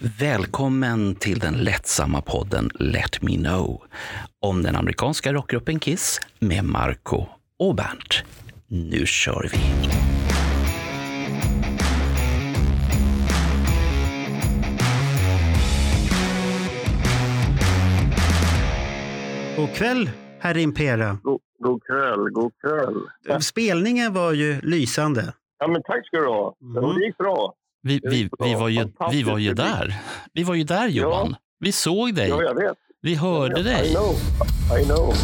Välkommen till den lättsamma podden Let Me Know om den amerikanska rockgruppen Kiss med Marco och Bernt. Nu kör vi! God kväll, herr Impera. God, god kväll, god kväll. Spelningen var ju lysande. Ja, men tack ska du ha. Mm. Det gick bra. Vi, vi, vi, var, ju, vi var ju där. Vi var ju där Johan. Vi såg dig. Vi hörde I dig. know. I know.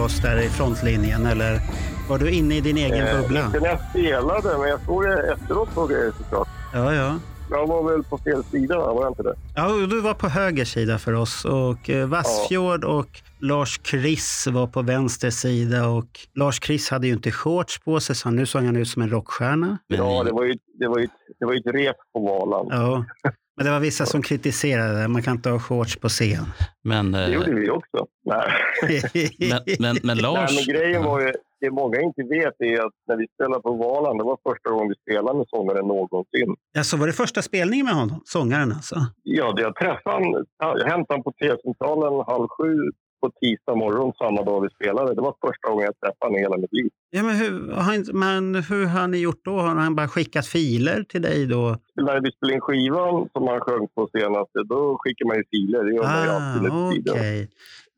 Oss där i frontlinjen eller var du inne i din egen Eh, bubbla? Inte när jag spelade, men jag såg det efteråt såg jag det såklart. Ja, ja. Jag var väl på fel sida, va? var jag inte det? Ja, du var på höger sida för oss och eh, Vassfjord och Lars Kriss var på vänster sida och Lars Kriss hade ju inte shorts på sig så nu såg han ut som en rockstjärna. Men Ja, det var ju, det var ju, det var ju ett rep på Valan. Ja. Men det var vissa som kritiserade det. Man kan inte ha shorts på scen. men, Det eh, gjorde vi också. Nej. men, men, men Nej, Lars... men grejen var ju, det många inte vet är att när vi spelade på Valan, det var första gången vi spelade med sångaren någonsin. Ja, så var det första spelningen med honom? Sångaren alltså? Ja, det jag träffade han, ja, jag hämtade honom på T-centralen halv sju på tisdag morgon samma dag vi spelade. Det var första gången jag träffade honom i hela mitt liv. Ja, men, hur, han, men hur har ni gjort då? Har han bara skickat filer till dig då? När vi spelade in skivan som han sjöng på senast, då skickar man ju filer. Det gör man ju alltid nu Ah, tiden. okej.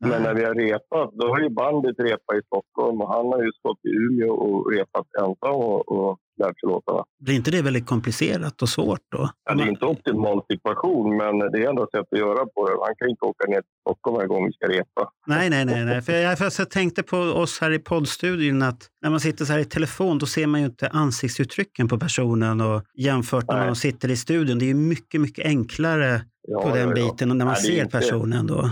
Men när vi har repat, då har ju bandet repat i Stockholm och han har ju stått i Umeå och repat ensam och, och lärt sig låtarna. Blir inte det väldigt komplicerat och svårt då? Ja, det är inte optimal situation, men det är ändå sätt att göra på det. Han kan inte åka ner till Stockholm varje gång vi ska repa. Nej, nej, nej. nej. För jag, för jag tänkte på oss här i poddstudion att när man sitter så här i telefon då ser man ju inte ansiktsuttrycken på personen och jämfört med när Nej. de sitter i studion. Det är ju mycket, mycket enklare Ja, på den ja, biten och när man Nej, ser personen då.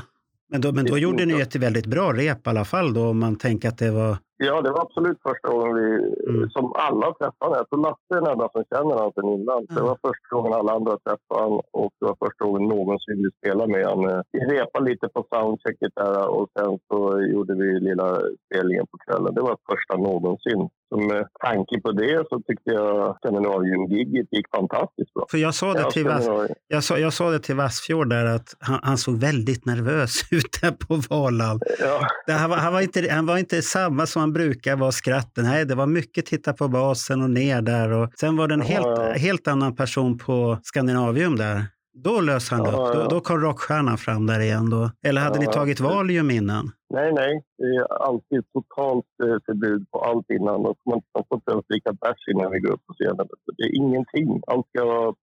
Men då, men då gjorde ni ett väldigt bra rep i alla fall då om man tänker att det var... Ja, det var absolut första gången vi, Mm. som alla träffade. Jag tror Lasse är den enda som känner honom sedan innan. Det Mm. var första gången alla andra träffade honom och det var första gången någonsin vi spelade med honom. Vi repade lite på soundchecket där och sen så gjorde vi lilla spelningen på kvällen. Det var första någonsin. Så med tanke på det så tyckte jag Skandinavium-giget gick fantastiskt bra. För jag sa det till, Vass, jag sa, jag sa det till Vassfjord där att han, han såg väldigt nervös ut där på Valand. Ja, Det, han, var, han, var inte, han var inte samma som han brukar vara skratten. Nej, det var mycket titta på basen och ner där. Och sen var det en helt, ja. helt annan person på Skandinavium där. Då lös han Ja, upp. Då, då kom rockstjärnan fram där igen. Då. Eller hade ni tagit Valium innan? nej, nej. Det är alltid totalt eh, förbud på allt innan. Och man får inte ens dricka bärs innan vi går upp på scenen. Det är ingenting. Allt ska.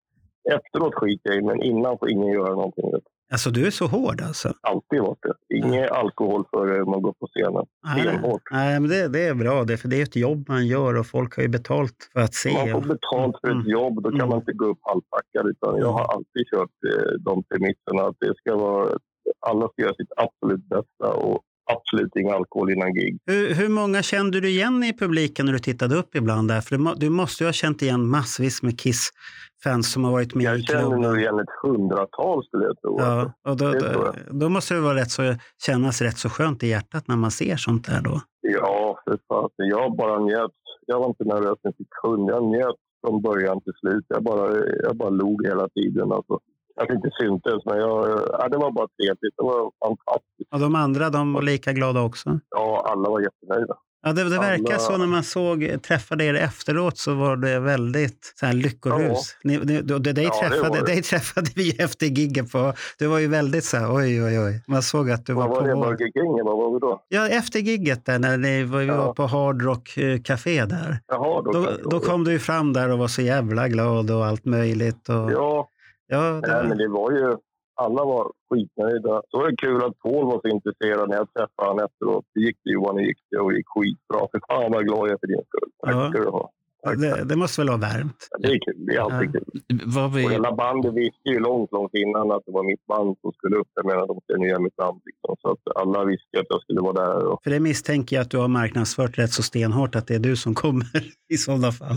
Efteråt skiter jag i, men innan får ingen göra någonting. Alltså du är så hård alltså. Alltid varit det. Ingen alkohol före man går på scenen. Nej, Stenhårt. nej men det, det är bra det, för det är ett jobb man gör och folk har ju betalt för att se. Man får betalt för Mm. ett jobb, då kan Mm. man inte gå upp halvpackad. Utan jag har alltid kört eh, de premisserna att det ska vara... Alla ska göra sitt absolut bästa och absolut ingen alkohol innan gig. Hur, hur många kände du igen i publiken när du tittade upp ibland? Där? För du, du måste ju ha känt igen massvis med Kiss-fans som har varit med jag i klubben. Jag känner nog igen ett hundratal skulle jag tro. Ja, och då, då, då, måste det vara rätt så, kännas rätt så skönt i hjärtat när man ser sånt där då. Ja, för fan. Jag bara njöt. Jag var inte nervös en sekund. Jag njöt från början till slut. Jag bara, jag bara log hela tiden. Alltså. Det inte syntes, men jag, ja, det var bara trevligt. Det var fantastiskt. Och de andra, de var lika glada också? Ja, alla var jättenöjda. Ja, det, det verkar alla... så när man såg, träffade er efteråt så var det väldigt så här, lyckorus. Ja. Ni, ni, dig, dig, ja, träffade, dig träffade vi efter gigget på. Det var ju väldigt så här, oj, oj, oj. Man såg att du var, var på... Var det King? Vad var vi då? Ja, efter gigget där, när ni var, ja. var på Hard Rock eh, Café där. Jaha, då, då, då kom du ju fram där och var så jävla glad och allt möjligt. Och... Ja, ja det Nej, var... men det var ju alla var skitnöjda. Så var det kul att Paul var så intresserad när jag träffade honom efteråt. Det gick det Johan, det gick det och det gick skitbra. För fan vad glad jag är för din skull. Tack ja. ska du ha. Det, det, måste väl vara varmt? Ja, det är kul. Det är alltid ja. kul. Vad vi... Och hela bandet visste ju långt, långt innan att det var mitt band som skulle upp. Jag menar, de känner igen mitt namn. Liksom. Så att alla visste att jag skulle vara där. Och... För det misstänker jag att du har marknadsfört rätt så stenhårt att det är du som kommer i sådana fall.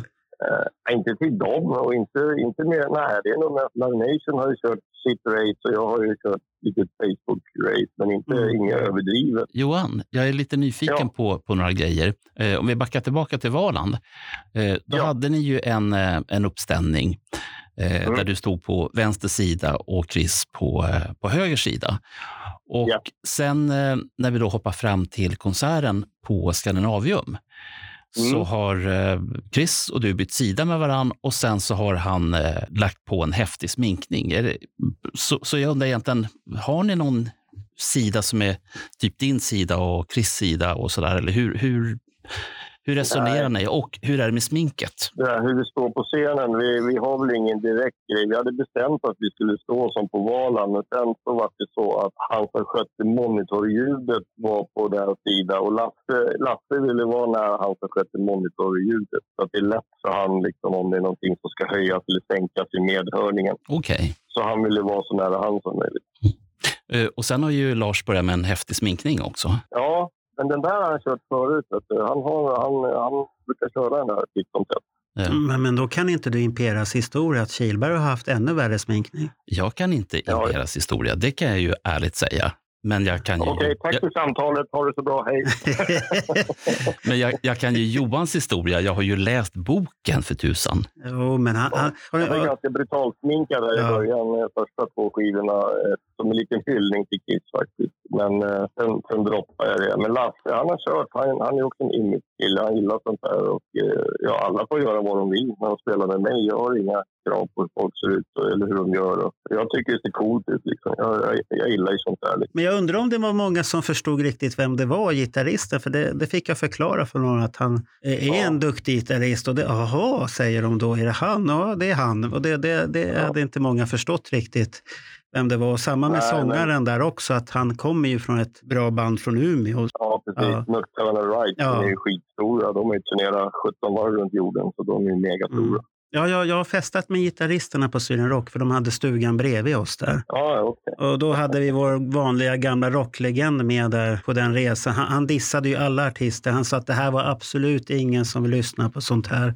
Uh, inte till dem och inte, inte mer. Nej, det är nog Live Nation har ju kört sitt race och jag har ju kört lite Facebook-race, men inte mm. inga överdrivet. Johan, jag är lite nyfiken ja. på, på några grejer. Eh, om vi backar tillbaka till Valand. Eh, då ja. hade ni ju en, eh, en uppställning eh, mm. där du stod på vänster sida och Chris på, eh, på höger sida. Och ja. sen eh, när vi då hoppar fram till konserten på Skandinavium Mm. så har eh, Chris och du bytt sida med varann och sen så har han eh, lagt på en häftig sminkning. Det, så, så jag undrar egentligen, har ni någon sida som är typ din sida och Chris sida och sådär? Eller hur, hur, hur resonerar Nej. ni och hur är det med sminket? Det här, hur vi står på scenen, vi, vi har väl ingen direkt grej. Vi hade bestämt att vi skulle stå som på Valand men sen så var det så att han som skötte monitorljudet var på deras sida och Lasse, Lasse ville vara nära han som skötte monitorljudet. Så att det är lätt för han liksom, om det är någonting som ska höjas eller sänkas i medhörningen. Okej. Okay. Så han ville vara så nära han som möjligt. Uh, och sen har ju Lars börjat med en häftig sminkning också. Ja, men den där har han kört förut. Han, har, han, han brukar köra den där titt som tätt. Ja. Men, men då kan inte du Imperas historia att Kilberg har haft ännu värre sminkning? Jag kan inte Imperas historia, det kan jag ju ärligt säga. Men jag kan ju... Okej, tack för samtalet. Ha det så bra. Hej. men jag, jag, kan ju Johans historia. Jag har ju läst boken för tusan. Jo, men han... han, han var ganska brutalt sminkad i början, första två skivorna. Eh, som en liten hyllning till Kiss faktiskt. Men eh, sen, sen droppade jag det. Men Lasse, han har kört. Han, han är också en image-kille. Han gillar sånt där. Och, eh, ja, alla får göra vad de vill när de spelar med mig. Jag har inga krav på hur folk ser ut eller hur de gör. Jag tycker det ser coolt ut. Liksom. Jag, jag, jag gillar ju sånt där. Liksom. Men jag undrar om det var många som förstod riktigt vem det var, gitarristen. För det, det fick jag förklara för någon att han är ja. en duktig gitarrist. Och det, aha, säger de då. Är det han? Ja, det är han. Och det, det, det ja. hade inte många förstått riktigt vem det var. Samma med nej, sångaren nej. där också, att han kommer ju från ett bra band från Umeå. Ja, precis. Ja. Nutcraven Right, ja. de är ju skitstora. De har ju turnerat 17 varv runt jorden, så de är ju megastora. Mm. Ja, jag, jag har festat med gitarristerna på Sweden Rock för de hade stugan bredvid oss där. Ja, okay. Och då hade vi vår vanliga gamla rocklegend med där på den resan. Han, han dissade ju alla artister. Han sa att det här var absolut ingen som vill lyssna på sånt här.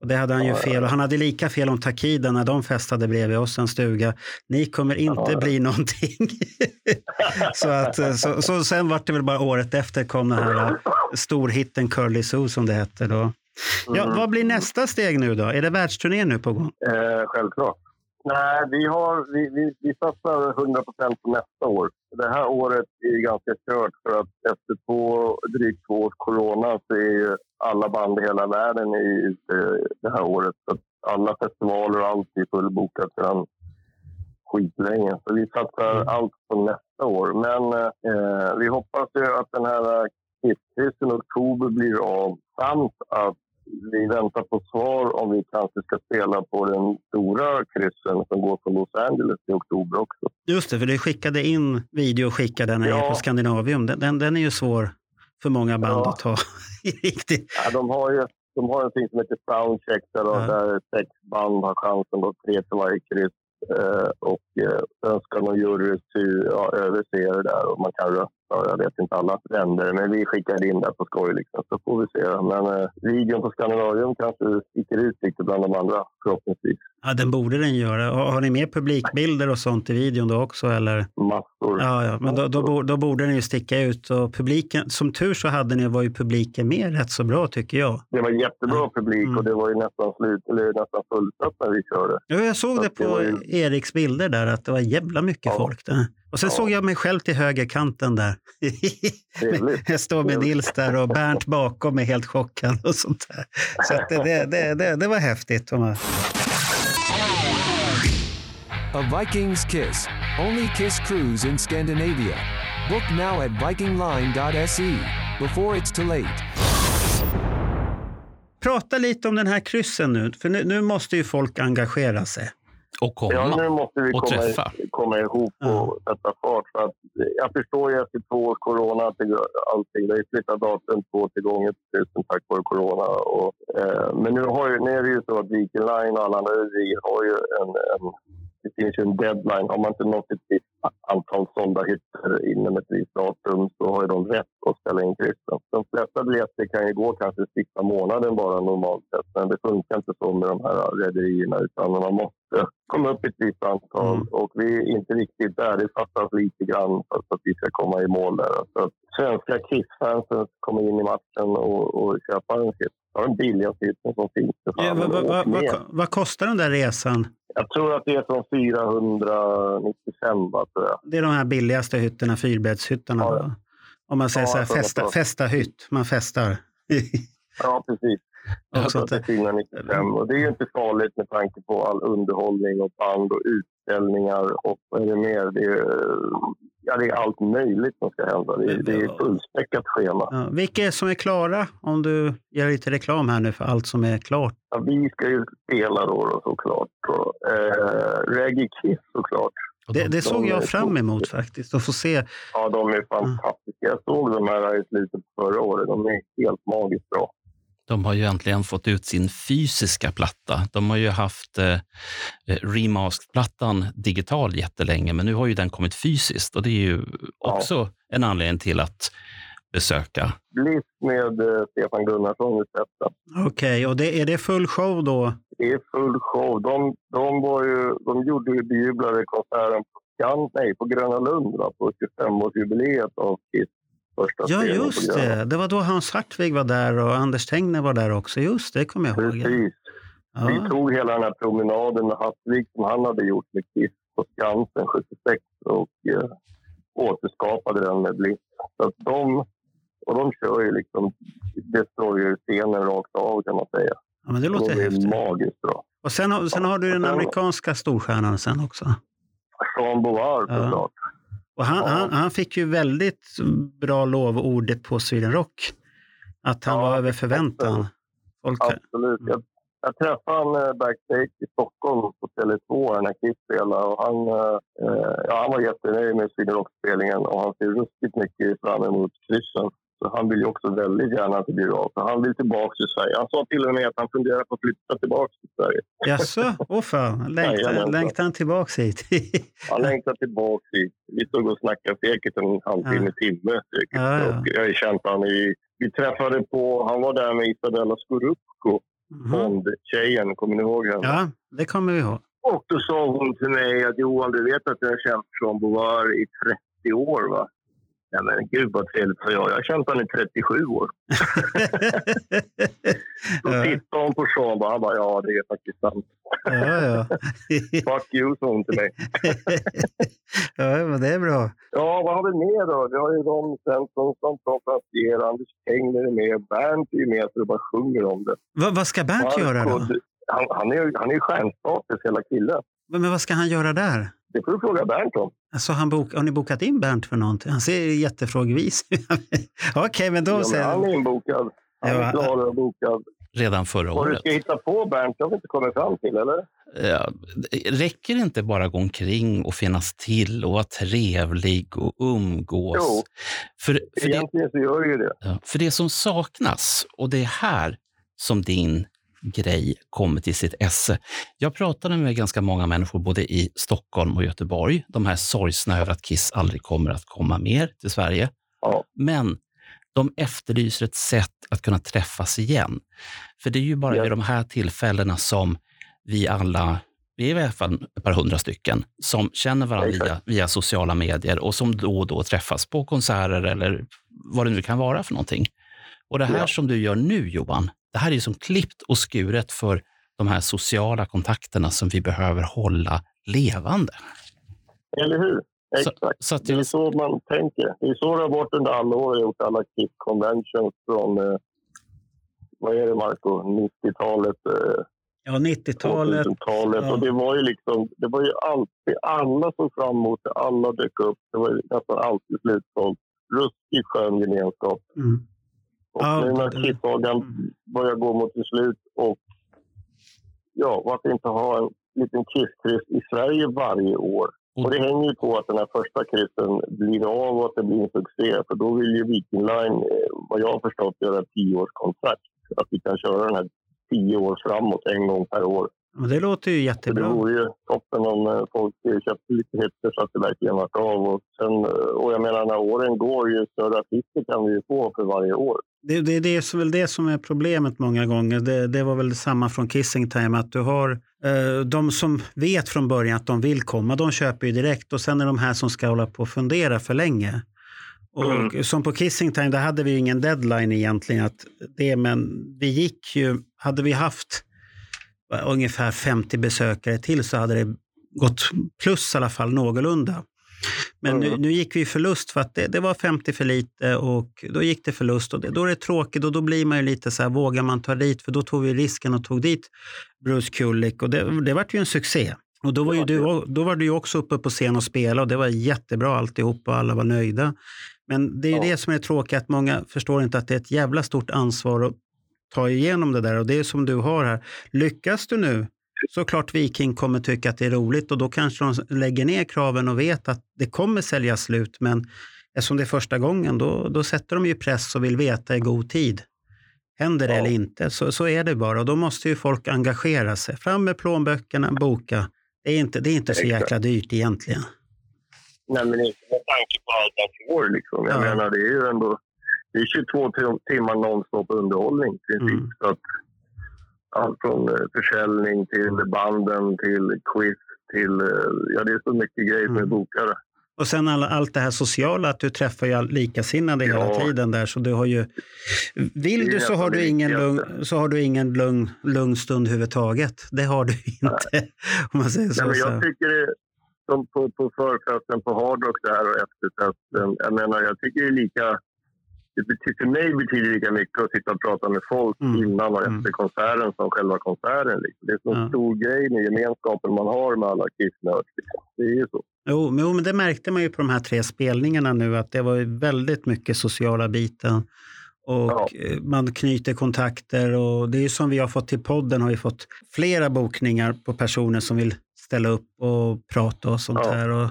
Och det hade han ju fel. Och han hade lika fel om Takida när de festade bredvid oss en stuga. Ni kommer inte bli någonting. så, att, så, så sen var det väl bara året efter kom den här storhitten Curly Sue som det hette då. Ja, mm. Vad blir nästa steg nu då? Är det världsturné nu på gång? Eh, självklart. Nej, vi, har, vi, vi, vi satsar 100 procent på nästa år. Det här året är ganska kört för att efter två, drygt två års corona så är alla band i hela världen ute det här året. Så alla festivaler och allt är fullbokat sedan skitlänge. Så vi satsar mm. allt på nästa år. Men eh, vi hoppas ju att den här Kisskrisen i oktober blir av samt att vi väntar på svar om vi kanske ska spela på den stora kryssen som går från Los Angeles i oktober också. Just det, för du skickade in video och skickade den ja. på Skandinavium. Den, den, den, är ju svår för många band ja. att ta riktigt. Ja, de har ju de har en ting som heter Soundcheck där, ja. där sex band har chansen, då, tre till varje kryss. Eh, och eh, sen ska någon jury ja, överse det där och man kan rösta jag vet inte alla länder. Men vi skickade in det på skoj liksom, så får vi se. Men eh, videon på Skandinavium kanske sticker ut lite bland de andra förhoppningsvis. Ja, den borde den göra. Har ni med publikbilder och sånt i videon då också? Eller? Massor. Ja, ja. men då, då, då, borde den ju sticka ut. Och publiken, som tur så hade ni, var ju publiken med rätt så bra tycker jag. Det var jättebra ja. publik och mm. det var ju nästan slut, eller nästan fullsatt när vi körde. Ja, jag såg så det på det ju... Eriks bilder där, att det var jävla mycket ja. folk där. Och sen ja. såg jag mig själv till högerkanten där. jag står med Nils där och Bernt bakom mig helt chockad och sånt där. Så det, det, det, det, var häftigt. A Viking's Kiss. Only Kiss cruise in Scandinavia. Book now at vikingline.se before it's too late. Prata lite om den här kryssen nu, för nu, nu måste ju folk engagera sig. Och komma ja, nu måste vi och komma, träffa. Komma ihop och ja. sätta fart. För att, jag förstår ju efter två års corona att allting, det är flyttat datum två till gånger tusen tack vare corona. Och, eh, men nu, har ju, nu är det ju så att Viking Line och alla andra har ju en, en det finns ju en deadline. Har man inte nått ett visst antal sålda hytter inom ett visst datum så har de rätt att ställa in kryssen. De flesta biljetter kan ju gå kanske sista månaden bara normalt sett. Men det funkar inte så med de här rederierna utan man måste komma upp i ett visst antal. Mm. Och vi är inte riktigt där. Det fattas lite grann för att vi ska komma i mål där. Så att svenska Kiss-fansen kommer in i matchen och, och köpa en hytt. Det den billigaste hytten som finns. Ja, vad, vad, vad, vad kostar den där resan? Jag tror att det är från 495, va, tror jag. Det är de här billigaste hytterna, fyrbäddshytterna? Ja. Om man säger ja, så här, festa, festa hytt, man festar. ja, precis. Ja, det, är 495. Och det är ju inte farligt med tanke på all underhållning och band och utställningar och vad är det mer? Det är, ja, det är allt möjligt som ska hända. Det är, det är ett fullspäckat schema. Ja, vilka är som är klara? Om du gör lite reklam här nu för allt som är klart. Ja, vi ska ju spela då, då såklart. Eh, Reggae Kiss såklart. Det, det såg jag fram emot faktiskt, att få se. Ja, de är fantastiska. Jag såg de här i slutet på förra året. De är helt magiskt bra. De har ju äntligen fått ut sin fysiska platta. De har ju haft eh, eh remastered-plattan digital jättelänge, men nu har ju den kommit fysiskt och det är ju också ja. en anledning till att besöka. Bliss med eh, Stefan Gunnarsson i spetsen. Okej, okay, och det, är det full show då? Det är full show. De, de, var ju, de gjorde ju bejublade konserten på, nej, på Gröna Lund va, på 25-årsjubileet av Kiss första Ja, just det. Det var då Hans Hartvig var där och Anders Tengner var där också. Just det, kommer jag ihåg. Precis. Ja. Vi tog hela den här promenaden med Hartvig som han hade gjort med Kiss på Skansen 76 och eh, återskapade den med Bliss. Så att de, och de kör ju liksom Destroyer-scenen rakt av kan man säga. Ja, men det låter de är häftigt. magiskt bra. Och sen, sen har du den amerikanska storstjärnan sen också. Jean Bouvard såklart. Och han, ja. han, han, fick ju väldigt bra lovordet på Sweden Rock. Att han ja, var över förväntan. Folk... Absolut. Jag, jag träffade honom eh, backstage i Stockholm på Tele2 när Kiss spelade. Och han, eh, ja, han var jättenöjd med Sweden Rock-spelningen och han ser ruskigt mycket fram emot kryssen. Så han vill ju också väldigt gärna att det blir av. Så han vill tillbaka till Sverige. Han sa till och med att han funderar på att flytta tillbaka till Sverige. Jaså? Åh oh, fan. Längtar, längtar han tillbaka hit? han längtar tillbaka hit. Vi stod och snackade säkert en halvtimme, ja. timme. Säkert. Ja, ja. Och jag har känt honom i... Vi träffade på... Han var där med Isabella Scorupco, mm. Bond-tjejen. Kommer ni ihåg henne? Ja, det kommer vi ihåg. Och då sa hon till mig att Johan, du vet att jag har känt Jean Bouvard i 30 år va? Ja, men gud vad trevligt för jag. Jag har känt honom i 37 år. Då tittade hon på Sean och han bara, ja det är faktiskt sant. ja, ja. Fuck you, sa hon till mig. ja, men det är bra. Ja, vad har vi mer då? Vi har ju Ron Svensson som konferencier, Anders Tengner är med, Bernt är med så det bara sjunger om det. Va, vad ska Bernt göra då? Han, han, är, han är ju stjärnstatus hela killen. Men, men vad ska han göra där? Det får du fråga Bernt om. Alltså, han bok, har ni bokat in Bernt för någonting? Han ser jättefrågvis Okej, okay, men då... Ja, men han är inbokad. Han är klar och bokad. Redan förra året. Vad du ska hitta på Bernt, det har vi inte kommit fram till, eller? Ja, räcker det inte bara gå omkring och finnas till och vara trevlig och umgås? Jo, för, för egentligen det, så gör ju det. Ja, för det som saknas, och det är här som din grej kommer till sitt esse. Jag pratade med ganska många människor både i Stockholm och Göteborg. De här sorgsna över att Kiss aldrig kommer att komma mer till Sverige. Ja. Men de efterlyser ett sätt att kunna träffas igen. För det är ju bara Ja. vid de här tillfällena som vi alla, vi är i alla fall ett par hundra stycken, som känner varandra via, via sociala medier och som då och då träffas på konserter eller vad det nu kan vara för någonting. Och det här Ja. som du gör nu Johan, det här är ju som klippt och skuret för de här sociala kontakterna som vi behöver hålla levande. Eller hur? Så- Exakt. så att det är jag- så man tänker. Det är så det har varit under alla år. Jag har gjort alla Kiss Conventions från, eh, vad är det Marco, 90-talet, eh, Ja, 90-talet. 2000-talet. ja. Och det var ju liksom, det var ju alltid, alla såg fram emot det, alla dök upp. Det var ju nästan alltid slutsålt. Ruskigt skön gemenskap. Mm. Och Ja, nu när Kiss-sagan Mm. börjar gå mot sitt slut och ja, varför inte ha en liten Kiss-kryss i Sverige varje år? Och- Och det hänger ju på att den här första kryssen blir av och att det blir en succé. För då vill ju Viking Line, eh, vad jag har förstått, göra ett tioårskontrakt. Att vi kan köra den här tio år framåt, en gång per år. Och det låter ju Så det jättebra. vore ju toppen om eh, folk eh, köpte lite hipster så att det verkligen vart av. Och, sen, och jag menar, när åren går, ju större artister kan vi ju få för varje år. Det, det, det är väl det som är problemet många gånger. Det, det var väl samma från Kissing Time, att du har eh, de som vet från början att de vill komma, de köper ju direkt och sen är de här som ska hålla på och fundera för länge. Och Mm. Som på Kissing Time, där hade vi ju ingen deadline egentligen. Att det, men vi gick ju, hade vi haft ungefär 50 besökare till så hade det gått plus i alla fall någorlunda. Men nu, Mm. nu gick vi förlust för att det, det var 50 för lite och då gick det förlust. Och det, då är det tråkigt och då blir man ju lite så här, vågar man ta dit? För då tog vi risken och tog dit Bruce Kulick och det, det vart ju en succé. Och då var, ju du, då var du också uppe på scen och spelade och det var jättebra alltihop och alla var nöjda. Men det är ju Ja. det som är tråkigt, att många förstår inte att det är ett jävla stort ansvar att ta igenom det där. Och det är som du har här. Lyckas du nu, så klart Viking kommer tycka att det är roligt och då kanske de lägger ner kraven och vet att det kommer säljas slut. Men eftersom det är första gången, då, då sätter de ju press och vill veta i god tid. Händer det Ja. eller inte? Så, så är det bara. Och då måste ju folk engagera sig. Fram med plånböckerna, boka. Det är inte, det är inte så jäkla dyrt egentligen. Nej, men inte med tanke på allt man får. Liksom. Jag Ja. menar, det är ju ändå det är 22 tim- timmar nonstop underhållning. i princip. Mm. Så att, allt från eh, försäljning till banden till quiz till... eh, Ja, det är så mycket grejer är Mm. bokade. Och sen all, allt det här sociala, att du träffar ju likasinnade hela Ja. tiden där. Så du har ju... Vill du så har du ingen, lugn, så har du ingen lugn, lugn stund överhuvudtaget. Det har du inte. Om man säger så. Nej, men jag tycker det, som på, på förfesten på Hard Rock där och efterfesten. Jag menar, jag tycker det är lika... Det för mig betyder lika mycket att sitta och prata med folk Mm. innan och Mm. efter konserten som själva konserten. Liksom. Det är så Ja. stor grej med gemenskapen man har med alla Kiss-nörds. Liksom. Det är ju så. Jo, men- jo, men det märkte man ju på de här tre spelningarna nu att det var väldigt mycket sociala biten. Och Ja. eh, man knyter kontakter och det är ju som vi har fått till podden har vi fått flera bokningar på personer som vill ställa upp och prata och sånt Ja. här. Och,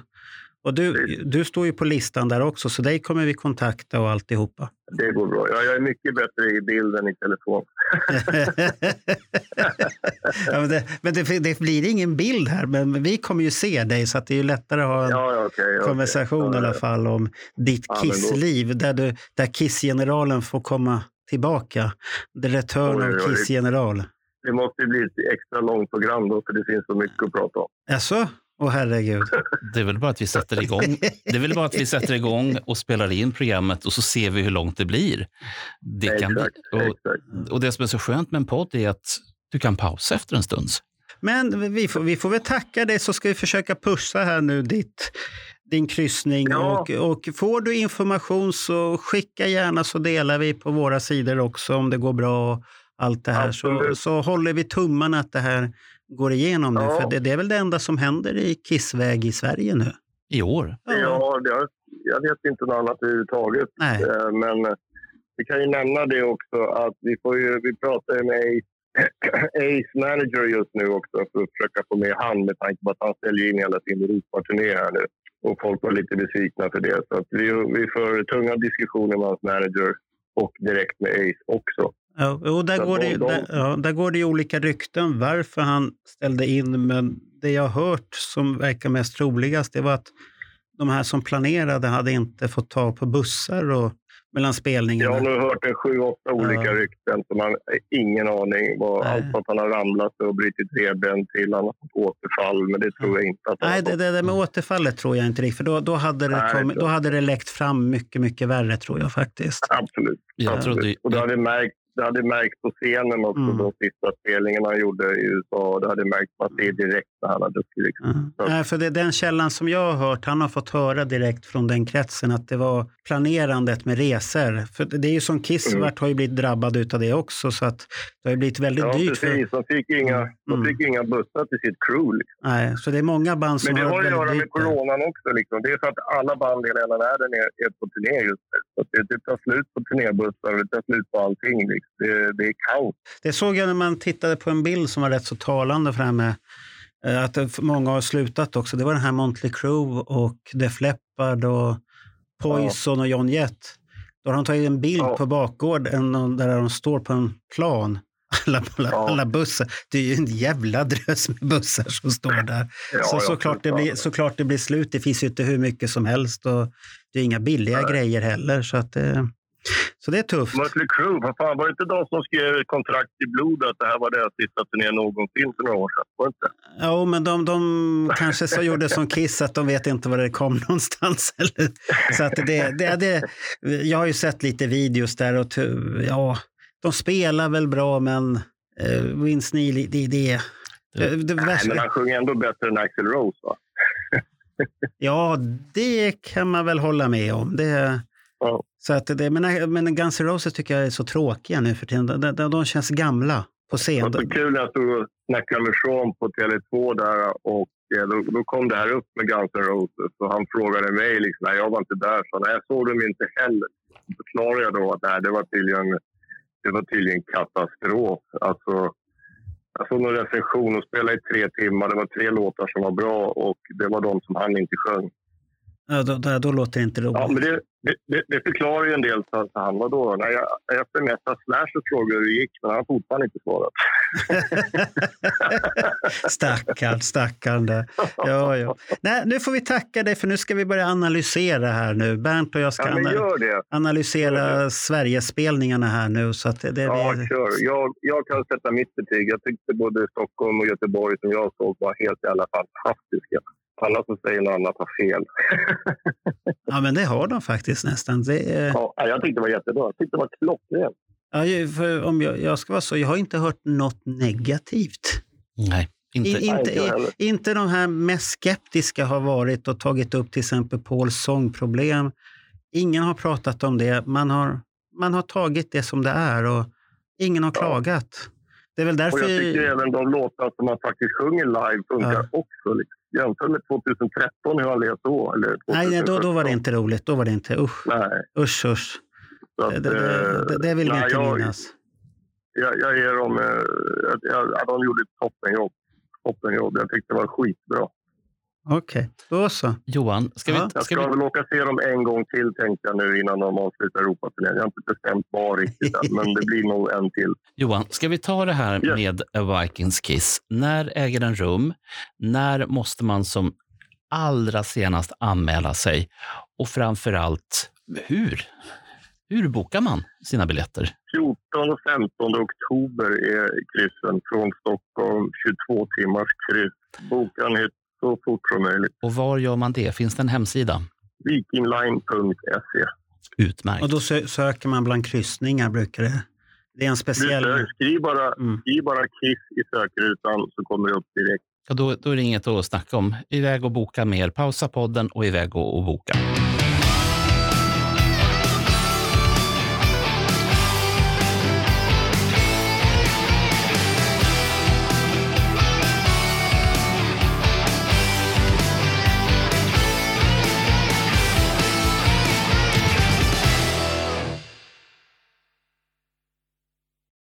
och du, du står ju på listan där också så dig kommer vi kontakta och alltihopa. Det går bra. Jag, är mycket bättre i bild än i telefon. ja, men det, men det, det blir ingen bild här, men vi kommer ju se dig så att det är lättare att ha en Ja, okej. konversation i Ja, alla fall om ditt Kiss-liv, där, du, där Kiss-generalen får komma tillbaka. The return Oj, of. Kiss-general. Det måste bli ett extra långt program då, för det finns så mycket att prata om. Jaså? Åh herregud. Det är väl bara att vi sätter igång. Det är väl bara att vi sätter igång och spelar in programmet och så ser vi hur långt det blir. Det kan bli, exakt, och, exakt. och det som är så skönt med en podd är att du kan pausa efter en stund. Men vi får, vi får väl tacka dig så ska vi försöka pusha här nu ditt, din kryssning. Ja. Och, och får du information så skicka gärna så delar vi på våra sidor också om det går bra. och Allt det här. Så, så håller vi tummarna att det här går igenom nu. Ja. För det, det är väl det enda som händer i Kissväg i Sverige nu. I år. Ja, jag, jag vet inte något annat överhuvudtaget. Nej. Eh, Men eh, vi kan ju nämna det också att vi, får ju, vi pratar ju med Ace- Ace manager just nu också för att försöka få med han med tanke på att han ställer in hela sin Europaturné här nu. Och folk var lite besvikna för det. Så att vi, vi för tunga diskussioner med hans manager och direkt med Ace också. Ja, och där, går de- det, de- där, ja, där går det ju olika rykten varför han ställde in, men det jag har hört som verkar mest troligast det var att de här som planerade hade inte fått tag på bussar och, mellan spelningarna. Jag har nu hört en sju, åtta olika ja. rykten. Så man har ingen aning. Vad, allt att han har ramlat och brutit revben till han har fått återfall. Men det tror jag inte. att Nej, det, det, det med återfallet tror jag inte riktigt. För då, då, hade det Nej, kommit, då hade det läckt fram mycket, mycket värre tror jag faktiskt. Absolut. Jag Absolut. Trodde... Och det hade märkt det hade märkts på scenen också, mm. de sista spelningarna han gjorde i USA. Det hade märkts man ser direkt när han hade skrivit. Mm. Nej, för det är den källan som jag har hört, han har fått höra direkt från den kretsen att det var planerandet med resor. För det är ju som Kiss mm. har ju blivit drabbad av det också, så att det har blivit väldigt ja, dyrt. Precis. För... De fick inga, mm. de fick inga bussar till sitt crew. Liksom. Nej, så det är många band som Men det har har att göra med coronan också. Liksom. Det är för att alla band i hela världen är, är på turné just nu. Så det, det tar slut på turnébussar, det tar slut på allting. Liksom. Det, det är kaos. Det såg jag när man tittade på en bild som var rätt så talande för det här med eh, att många har slutat också. Det var den här Montley Crew och Def Leppard och Poison ja. och John Jett. Då har de tagit en bild ja. på bakgården där de står på en plan. Alla, alla, ja. alla, bussar. Det är ju en jävla drös med bussar som står där. Ja, så, såklart, det blir, såklart det blir slut. Det finns ju inte hur mycket som helst och det är inga billiga Nej. grejer heller. Så att, eh, så det är tufft. Mötley Crüe, vad fan, var det inte de som skrev kontrakt i blod att det här var deras sista turné någonsin för några år sedan? Var inte? Jo, men de, de kanske så gjorde som Kiss, att de vet inte var det kom någonstans. Eller? Så att det, det, det, jag har ju sett lite videos där och ja, de spelar väl bra, men uh, Vince Neil, det är det. det, det Nej, men han sjunger ändå bättre än Axl Rose, va? ja, det kan man väl hålla med om. Det, ja. Så att det, men, men Guns N' Roses tycker jag är så tråkiga nu för tiden. De, de, de känns gamla på scen. Det var så kul när jag stod och snackade med Sean på Tele2 där och eh, då, då, kom det här upp med Guns N' Roses och han frågade mig, liksom, nej jag var inte där, så nej, jag såg dem inte heller. Då förklarade jag då att nej, det var tydligen, det var tydligen katastrof. Alltså, jag såg någon recension och spelade i tre timmar. Det var tre låtar som var bra och det var de som han inte sjöng. Ja, då, då, då låter det inte roligt. Ja, men det, det, det, förklarar ju en del. Så, han var då, när jag, jag smsade Slash och frågade hur det gick, men han har fortfarande inte svarat. stackarn, stackarn. Där. Ja, ja. Nej, nu får vi tacka dig, för nu ska vi börja analysera här nu. Bernt och jag ska ja, analysera Sverigespelningarna här nu. Så att det, ja, vi... kör. Jag, jag kan sätta mitt betyg. Jag tyckte både Stockholm och Göteborg som jag såg var helt jävla fantastiska. Alla som säger något annat har fel. ja, men det har de faktiskt nästan. Det är... ja, jag tyckte det var jättebra. Jag tyckte det var klockrent. Ja, för om jag, jag, ska vara så, jag har inte hört något negativt. Nej. Inte. I, inte, Nej, inte de här mest skeptiska har varit och tagit upp till exempel Pauls sångproblem. Ingen har pratat om det. Man har, man har tagit det som det är och ingen har ja. klagat. Det är väl därför... Och jag tycker även de låtar som man faktiskt sjunger live funkar ja. också. Liksom jämför med 2013 hur han lät då. Eller nej, då, då var det inte roligt. Då var det inte, usch. Nej. Usch, usch. Att, det, det, det, det, vill vi inte jag, minnas. Jag, jag ger dem... Jag, jag, de gjorde ett toppenjobb. toppenjobb. Jag tyckte det var skitbra. Okej, okay. då så. Johan, ska vi... Ska jag ska vi... väl åka se dem en gång till tänkte jag nu innan de avslutar Europaturnén. Jag har inte bestämt var riktigt än, men det blir nog en till. Johan, ska vi ta det här yes. med A Vikings Kiss? När äger den rum? När måste man som allra senast anmäla sig? Och framför allt, hur? Hur bokar man sina biljetter? 14 och 15 oktober är kryssen från Stockholm. 22 timmars kryss. Bokan så fort som möjligt. Och var gör man det? Finns det en hemsida? Vikingline.se. Utmärkt. Och då sö söker man bland kryssningar, brukar det? Det är en speciell... Skriv bara, mm. skriv bara Kiss i sökrutan så kommer det upp direkt. Ja, då, då är det inget att snacka om. Iväg och boka mer. Pausa podden och iväg och, och boka.